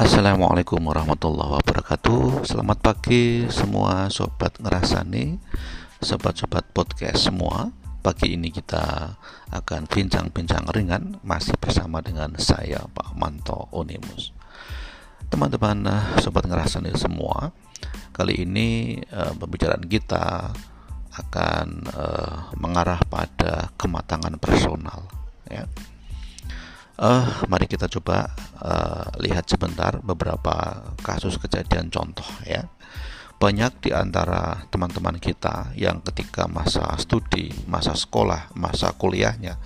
Assalamualaikum warahmatullahi wabarakatuh. Selamat pagi semua sobat ngerasani Sobat-sobat podcast semua. Pagi ini kita akan bincang-bincang ringan Masih bersama dengan saya Pak Manto Onimus. Teman-teman eh, sobat ngerasani semua Kali ini uh, pembicaraan kita akan uh, mengarah pada kematangan personal mari kita coba uh, lihat sebentar beberapa kasus kejadian contoh ya. Banyak di antara teman-teman kita yang ketika masa studi, masa sekolah, masa kuliahnya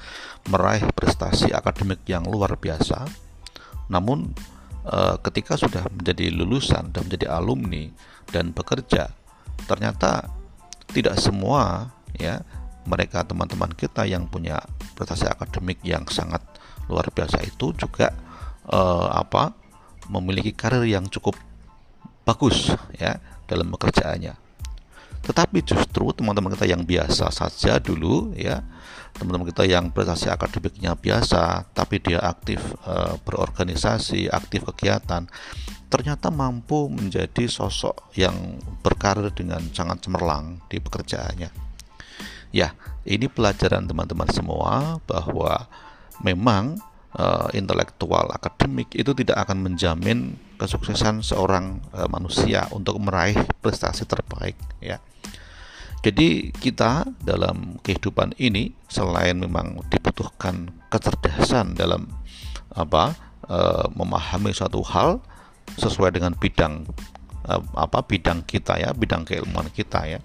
meraih prestasi akademik yang luar biasa. Namun uh, ketika sudah menjadi lulusan dan menjadi alumni dan bekerja, ternyata tidak semua ya mereka teman-teman kita yang punya prestasi akademik yang sangat luar biasa itu juga uh, apa memiliki karir yang cukup bagus ya dalam pekerjaannya. Tetapi justru teman-teman kita yang biasa saja dulu ya, teman-teman kita yang prestasi akademiknya biasa tapi dia aktif uh, berorganisasi, aktif kegiatan, ternyata mampu menjadi sosok yang berkarir dengan sangat cemerlang di pekerjaannya. Ya, ini pelajaran teman-teman semua bahwa memang uh, intelektual akademik itu tidak akan menjamin kesuksesan seorang uh, manusia untuk meraih prestasi terbaik ya. Jadi kita dalam kehidupan ini selain memang dibutuhkan kecerdasan dalam apa uh, memahami suatu hal sesuai dengan bidang apa bidang kita ya, bidang keilmuan kita ya.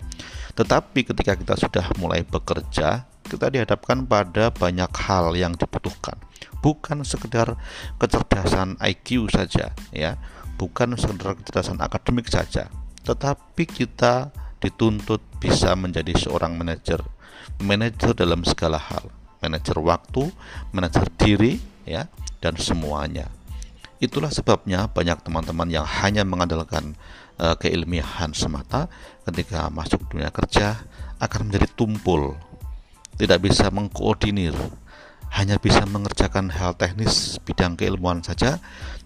Tetapi ketika kita sudah mulai bekerja, kita dihadapkan pada banyak hal yang dibutuhkan. Bukan sekedar kecerdasan IQ saja ya, bukan sekedar kecerdasan akademik saja, tetapi kita dituntut bisa menjadi seorang manajer. Manajer dalam segala hal, manajer waktu, manajer diri ya dan semuanya. Itulah sebabnya banyak teman-teman yang hanya mengandalkan uh, keilmiahan semata ketika masuk dunia kerja akan menjadi tumpul. Tidak bisa mengkoordinir hanya bisa mengerjakan hal teknis bidang keilmuan saja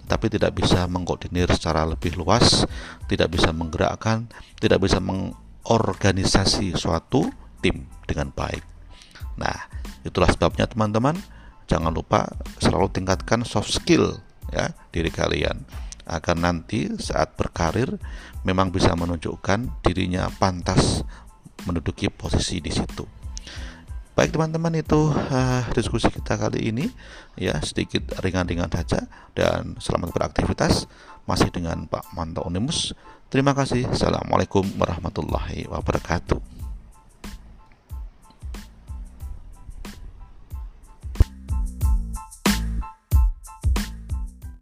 tapi tidak bisa mengkoordinir secara lebih luas tidak bisa menggerakkan tidak bisa mengorganisasi suatu tim dengan baik. Nah itulah sebabnya teman-teman jangan lupa selalu tingkatkan soft skill ya diri kalian agar nanti saat berkarir memang bisa menunjukkan dirinya pantas menduduki posisi di situ. Baik teman-teman itu uh, diskusi kita kali ini ya sedikit ringan-ringan saja dan selamat beraktivitas masih dengan Pak Manto Onimus. Terima kasih. Assalamualaikum warahmatullahi wabarakatuh.